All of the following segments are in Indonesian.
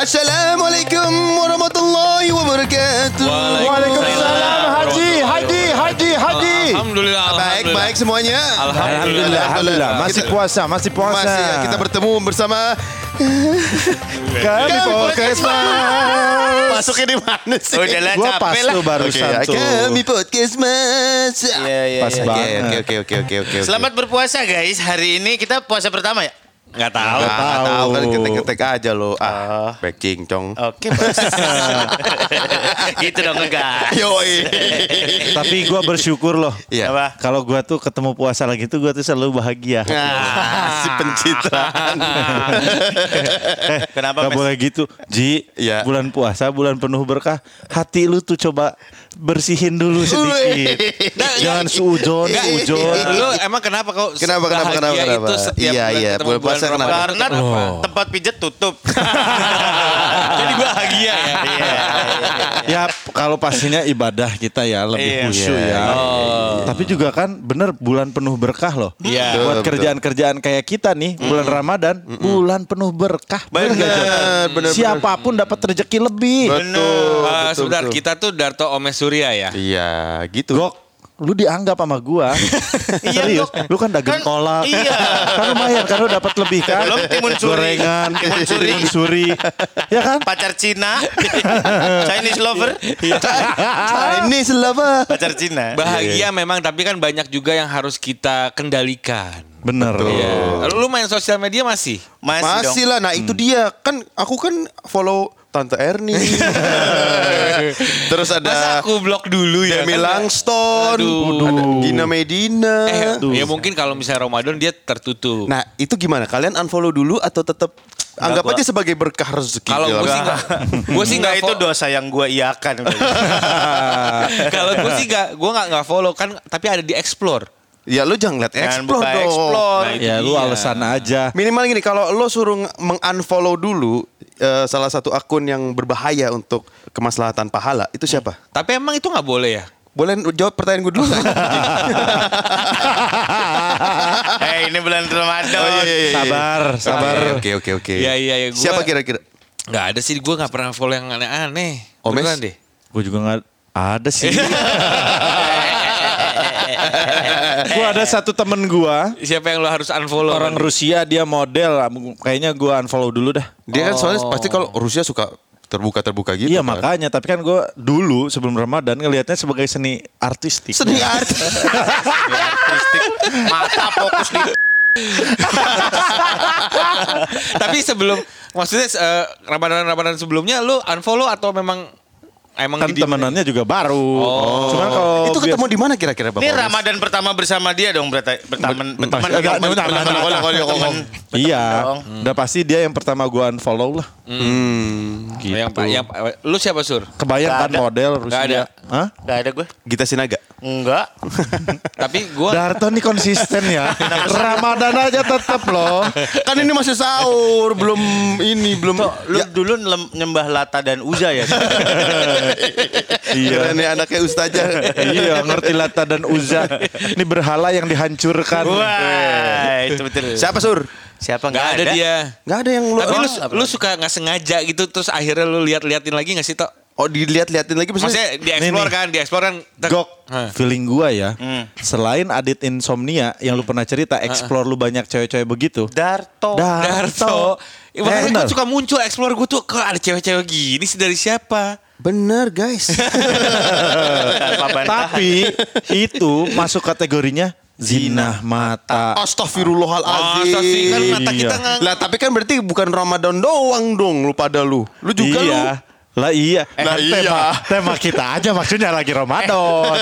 Assalamualaikum warahmatullahi wabarakatuh. Waalaikumsalam Haji, Haji, Haji, Haji. Alhamdulillah. Baik, alhamdulillah. baik semuanya. Alhamdulillah, alhamdulillah. Masih Kita- puasa, masih puasa. Masih ya, kita bertemu bersama Kami podcast mas. Masuknya di mana sih? Udahlah Gua pas capek lah. tuh barusan Oke, ya, tuh. kami podcast mas. Iya, iya, Pas iya. Oke, banget. oke, oke, oke, oke, oke. Selamat berpuasa guys. Hari ini kita puasa pertama ya? Nggak tahu. Nggak tahu. tahu kan ketek-ketek aja lo. Ah, back cincong. Oke, Bos. gitu dong enggak. Yoi. Tapi gue bersyukur loh. Iya. Apa? Kalau gue tuh ketemu puasa lagi tuh gue tuh selalu bahagia. Nah, si pencitraan. Kenapa, Gak Mes? boleh gitu. Ji, Iya. bulan puasa, bulan penuh berkah. Hati lu tuh coba bersihin dulu sedikit. Jangan suujon, suujon. Lu emang kenapa kau Kenapa, kenapa, kenapa, kenapa? itu setiap Iya, bulan iya, bulan puasa Ramadan? kenapa? Karena tempat pijet tutup. Jadi bahagia ya. Iya. Ya kalau pastinya ibadah kita ya lebih Iya. khusyuk Iya, ya. Oh. Tapi juga kan bener bulan penuh berkah loh. Iya. Buat kerjaan-kerjaan kayak kita nih bulan Ramadan, bulan penuh berkah. Bener? Bener, bener, Siapa pun dapat rezeki lebih. Betul. Ah, betul, sebentar, kita tuh Darto Ome Surya ya. Iya, gitu. Gok, lu dianggap sama gua. Serius, lu kan dagang Kan- kolak. iya. Kan lumayan kan lu dapat lebih kan. Belum timun suri. Gorengan, Timun suri. timun suri. ya kan? Pacar Cina. Chinese lover. Chinese lover. Pacar Cina. Bahagia memang, tapi kan banyak juga yang harus kita kendalikan. Bener. Iya. Lu main sosial media masih? Masih, dong. Masih lah, nah itu dia kan aku kan follow Tante Erni. Terus Masa ada aku blok dulu ya? Demi Kan- Langston, Aduh. ada Gina Medina. Eh, Aduh. ya mungkin kalau misalnya Ramadan dia tertutup. Nah itu gimana? Kalian unfollow dulu atau tetap anggap gua- aja sebagai berkah rezeki? Kalau gue sih enggak, gue sih enggak itu dosa yang gue iakan. Kalau gue sih enggak, gue enggak enggak follow kan, tapi ada di explore. Ya lu jangan lihat explore dong. explore. Nah, itu Ya lu dia. alasan aja. Minimal gini, kalau lo suruh meng-unfollow dulu eh, salah satu akun yang berbahaya untuk kemaslahatan pahala, itu siapa? Tapi emang itu nggak boleh ya? Boleh jawab pertanyaan gue dulu nggak? Eh ini bulan Ramadan. Oh, iya, iya, iya. Sabar, sabar. Oke, oke, oke. Iya, iya, iya, gua- Siapa kira-kira? Nggak ada sih, gue nggak pernah follow yang aneh-aneh. Omes? Beneran deh. Gue juga nggak ada sih. gue ada satu temen gua Siapa yang lo harus unfollow? orang Rusia dia model kayaknya gua unfollow dulu dah. Dia kan soalnya pasti kalau Rusia suka terbuka-terbuka gitu. iya kan. makanya tapi kan gua dulu sebelum Ramadan ngelihatnya sebagai seni artistik. Seni art. Artistik. Mata fokus di Tapi sebelum, maksudnya eh, Ramadan-Ramadan sebelumnya lo unfollow atau memang emang kan temenannya juga baru. Cuman kalau itu ketemu di mana kira-kira Bapak? Ini? Ramadan pertama bersama dia dong berarti berteman berteman. Iya, udah pasti dia yang pertama gua unfollow lah. Hmm. Gitu. yang, yang, lu siapa sur? Kebayang kan ada. model Rusia. ada. Hah? Gak ada gue. Gita Sinaga. Enggak. Tapi gue Darto nih konsisten ya. Ramadan aja tetap loh. kan ini masih sahur, belum ini, belum Lu dulu lem- nyembah Lata dan Uza ya? Iya. nih anaknya ustazah. iya, ngerti Lata dan Uza. Ini berhala yang dihancurkan. Wah, itu betul. Siapa Sur? Siapa nggak ada, dia. Nggak ada yang lu Tapi lu, oh, lu suka nggak sengaja gitu terus akhirnya lu lihat-liatin lagi nggak sih Tok? Oh dilihat-liatin lagi maksudnya. Maksudnya di explore nih. kan, di explore kan. Gok, feeling gua ya. Hmm. Selain Adit Insomnia yang lu pernah cerita, explore lu banyak cewek-cewek begitu. Darto. Darto. Ya, makanya gue suka muncul explore gue tuh kok ada cewek-cewek gini sih dari siapa? Bener guys. Tapi itu masuk kategorinya zina mata. Astagfirullahaladzim. Sih kan mata kita Iya. nggak Lah tapi kan berarti bukan Ramadan doang dong lu pada lu. Lu juga lu. Lah iya. Lah Kan iya. Tema, tema kita aja maksudnya lagi Ramadan.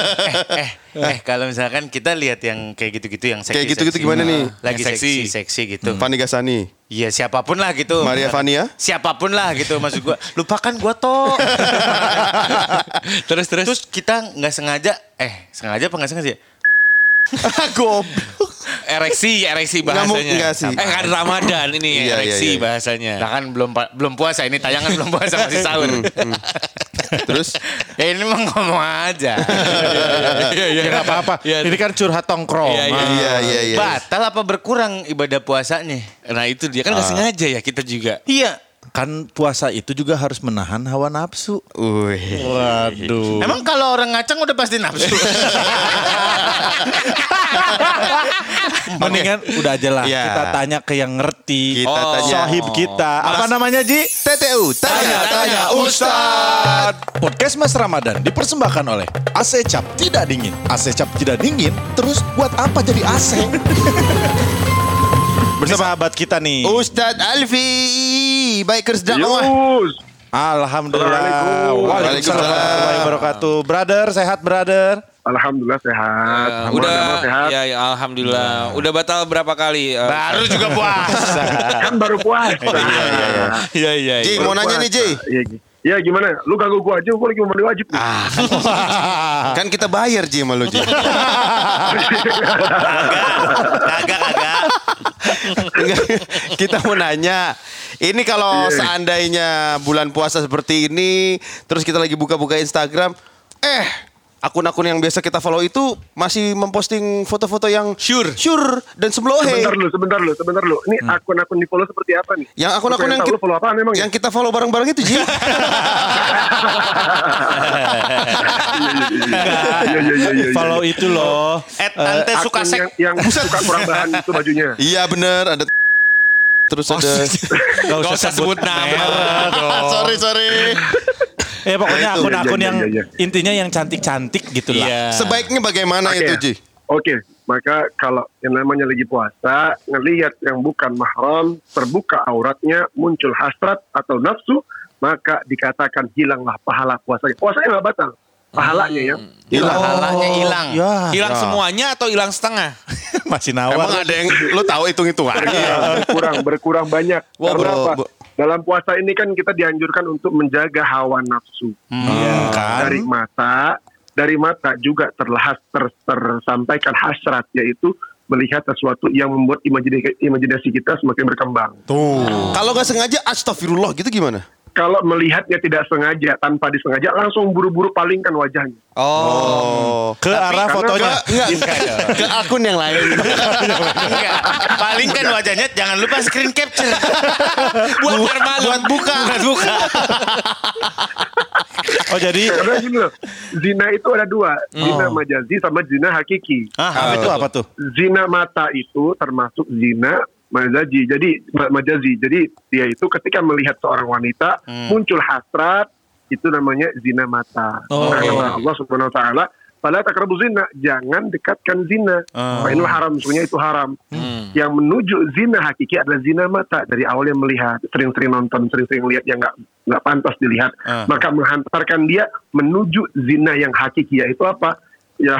eh, eh kalau misalkan kita lihat yang kayak gitu-gitu yang seksi Kayak gitu-gitu gimana nih? Lagi Yang seksi. seksi seksi gitu. Fani Gasani. Iya siapa pun lah gitu. Maria Vania. Siapa pun lah gitu maksud gua. Lupakan gua toh. terus terus. Terus kita nggak sengaja eh sengaja apa nggak sengaja? Goblok. Ereksi, ereksi bahasanya. nggak sih. Eh kan Ramadan ini Iya, ereksi iya, iya. bahasanya. Nah kan belum belum puasa ini tayangan belum puasa masih sahur. Terus ya ini mah ngomong aja. Iya iya Ya nggak apa-apa. Iya. Ini kan curhat tongkrong. Iya, iya. Ah. iya iya iya. Batal apa berkurang ibadah puasanya? Nah itu dia kan nggak sengaja ya kita juga. Iya. Kan puasa itu juga harus menahan hawa nafsu. Wih. Waduh. Emang kalau orang ngacang udah pasti nafsu. Mendingan udah aja lah Iya. kita tanya ke yang ngerti. Kita Oh. tanya. Sohib kita. Apa namanya Ji? TTU, tanya, tanya, Ustad. Podcast Mas Ramadan dipersembahkan oleh AC Cap Tidak Dingin. AC Cap Tidak Dingin, terus buat apa jadi AC? Bersama sahabat kita nih. Ustadz Alfi, bikers dakwah. Yus. Alhamdulillah. Waalaikumsalam warahmatullahi wabarakatuh. Brother, sehat brother? Alhamdulillah sehat. Eh, Semua udah sehat. ya, ya alhamdulillah. Udah batal berapa kali? eh, Baru juga puasa. Kan baru puasa. Iya iya. Ji, iya. mau nanya nih Ji. Iya, Ji. Ya gimana? Lu ganggu gua aja, gua lagi mau mandi wajib. nih. Kan kita bayar Ji sama lu Ji. Kagak kagak. Enggak, kita mau nanya. Ini kalau Iya. seandainya bulan puasa seperti ini, terus kita lagi buka-buka Instagram, eh akun-akun yang biasa kita follow itu masih memposting foto-foto yang Sure. sure dan seblohe. Sebentar lu, sebentar lu, sebentar lu. Ini akun-akun di follow seperti apa nih? Yang akun-akun yang kita, follow apaan emang ya? yang kita follow bareng-bareng itu Ji. Iya, iya, iya, iya. Follow itu loh. Eh tante Akun suka sek. yang, yang suka kurang bahan itu bajunya. iya bener ada terus ada Gak usah sebut nama. sorry sorry Eh pokoknya Nah, akun-akun Iya, iya, yang iya, intinya yang cantik-cantik gitu lah. Sebaiknya bagaimana Oke. itu Ji Oke, maka kalau yang namanya lagi puasa, ngelihat yang bukan mahram, terbuka auratnya, muncul hasrat atau nafsu, maka dikatakan hilanglah pahala puasanya. Puasanya nggak batal, pahalanya ya. hilang Pahalanya hilang. Ya, Hilang ya. semuanya atau hilang setengah? Masih emang nawar. ada yang lu tahu hitung hitungan Iya, berkurang, berkurang banyak. Wah, Karena bro, apa? bro. Dalam puasa ini kan kita dianjurkan untuk menjaga hawa nafsu. Hmm, kan? Dari mata, dari mata juga terlihat ter, tersampaikan hasrat, yaitu melihat sesuatu yang membuat imajinasi, imajinasi kita semakin berkembang. kalau nggak sengaja astagfirullah gitu gimana Kalau melihatnya tidak sengaja, tanpa disengaja, langsung buru-buru palingkan wajahnya. oh Ke arah karena fotonya. enggak ke akun yang lain Enggak. Paling kan wajahnya jangan lupa screen capture. Buat malu. buat buka Buat buka. Oh jadi Karena gini loh, zina itu ada dua, zina majazi sama zina hakiki. ah, apa itu apa tuh? zina mata itu termasuk zina majazi. Jadi ma- majazi. Jadi dia itu ketika melihat seorang wanita muncul hasrat itu namanya zina mata. Oh. Karena Allah Subhanahu wa taala, "Fala taqrabu zina." Jangan dekatkan zina. Fa innahu haram, sesungguhnya itu haram. Yang menuju zina hakiki adalah zina mata dari awalnya melihat, sering-sering nonton, sering-sering lihat yang nggak nggak pantas dilihat, maka menghantarkan dia menuju zina yang hakiki yaitu apa? Ya,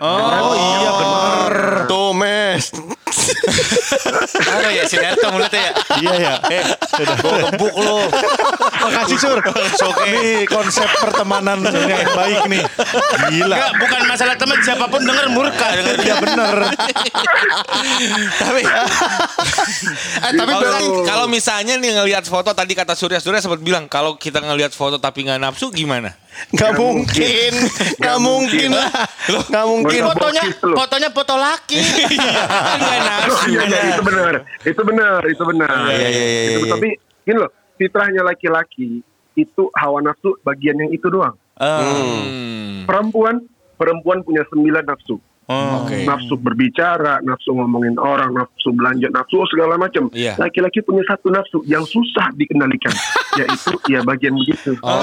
Oh iya benar. tuh mes Apa ya Sinerto mulutnya ya? Iya ya. Eh, sudah. Gebuk lu. Makasih Sur. Ini konsep pertemanan yang baik nih. Gila. Enggak, bukan masalah teman siapa pun denger murka denger Iya bener. Tapi eh tapi kalau, berarti kalau misalnya nih ngelihat foto tadi kata Surya Surya sempat bilang kalau kita ngelihat foto tapi nggak nafsu gimana? nggak mungkin nggak mungkin lah nggak mungkin Fotonya fotonya foto laki. Kan nggak Oh, nafsu. iya, iya, itu benar, itu benar, itu benar. Iya, iya, iya, iya, Itu- iya. Tapi gini loh, fitrahnya laki-laki itu hawa nafsu bagian yang itu doang. Hmm. Perempuan, perempuan punya sembilan nafsu. Oke. Nafsu berbicara, nafsu ngomongin orang, nafsu belanja, nafsu segala macam. Iya. Laki-laki punya satu nafsu yang susah dikendalikan, yaitu ya bagian begitu. Kan.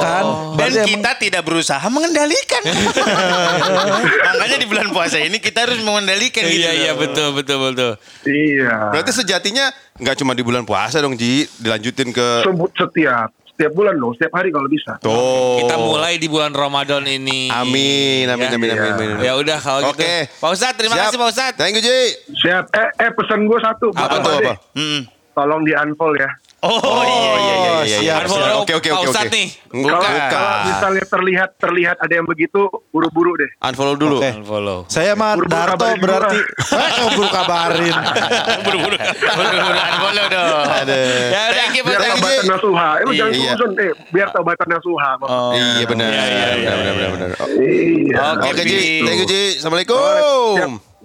Dan Berarti kita tidak berusaha mengendalikan. Makanya di bulan puasa ini kita harus mengendalikan gitu. Iya iya betul betul betul. Iya. berarti sejatinya nggak cuma di bulan puasa dong Ji dilanjutin ke Sebut setiap setiap bulan loh, setiap hari kalau bisa. tuh Kita mulai di bulan Ramadan ini. amin amin Ya. amin amin, amin. Ya udah kalau gitu. Oke. Pak Ustadz terima Siap. kasih Pak Ustadz. thank you Ji Siap. Eh, eh pesan gue satu. apa tuh apa Mm. Tolong di unfollow ya. Oh, iya iya iya. iya, iya. siap. Oke, oke, oke, oke. nih. Bukan. Kalau, misalnya terlihat terlihat ada yang begitu, buru-buru deh. unfollow dulu Oke. Unfollow. Saya mah Buru-buru Darto kabarin berarti. Eh, buru kabarin. Buru-buru. Buru-buru unfollow dong. ada Ya udah. Thank you, Pak Biar Thank you, taubatan Ji. nasuha. Eh, jangan Iya. suzon. Eh, biar taubatan nasuha. Oh. iya benar Iya, iya, iya, benar benar benar Oh, Iya. Oke, oke Ji. Ji thank you Ji assalamualaikum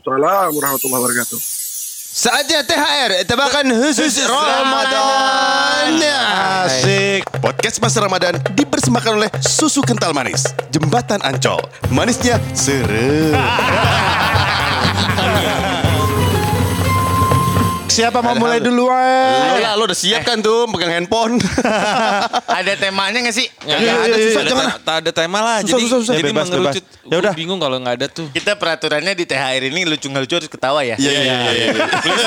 Assalamualaikum warahmatullahi wabarakatuh. Saatnya THR, tebakan khusus Ramadan. Asik. Podcast Masa Ramadan dipersembahkan oleh Susu Kental Manis. Jembatan Ancol. Manisnya serem. Siapa mau mulai duluan? lah, lo udah siap kan tuh pegang handphone. Ada temanya nggak sih? Ya, Nggak ada, susah, ada, jangan. tak ada tema lah. Susah, jadi susah, susah. jadi Bebas, mengerucut. bebas. Ya udah. Bingung kalau nggak ada tuh. Kita peraturannya di THR ini lucu-lucu harus ketawa ya. Iya, iya, iya.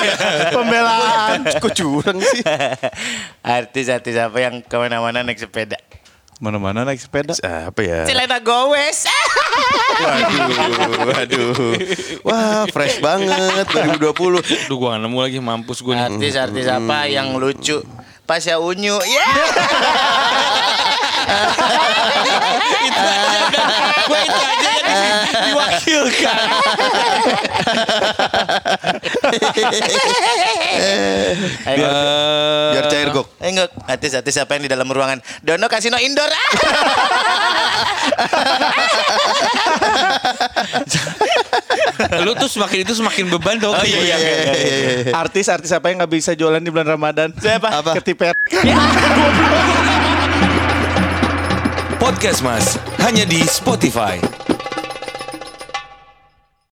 Pembelaan. Kok curang sih? Artis-artis apa yang ke mana-mana naik sepeda? Mana-mana naik sepeda. Apa ya? Celana gowes. Waduh, waduh. Wah, fresh banget 2020. Duh gua nggak nemu lagi mampus gue nih. Artis-artis apa yang lucu? Pasya Unyu. Ya. Gue itu aja yang di- diwakilkan. Ayo. Biar cair gok. Eh, enggak, artis-artis apa yang di dalam ruangan? Dono Kasino Indoor. Lu tuh semakin itu semakin beban dong. Oh, iya, iya, iya. Artis-artis apa yang nggak bisa jualan di bulan Ramadan? Siapa? Apa? Ketipet. Podcast Mas hanya di Spotify.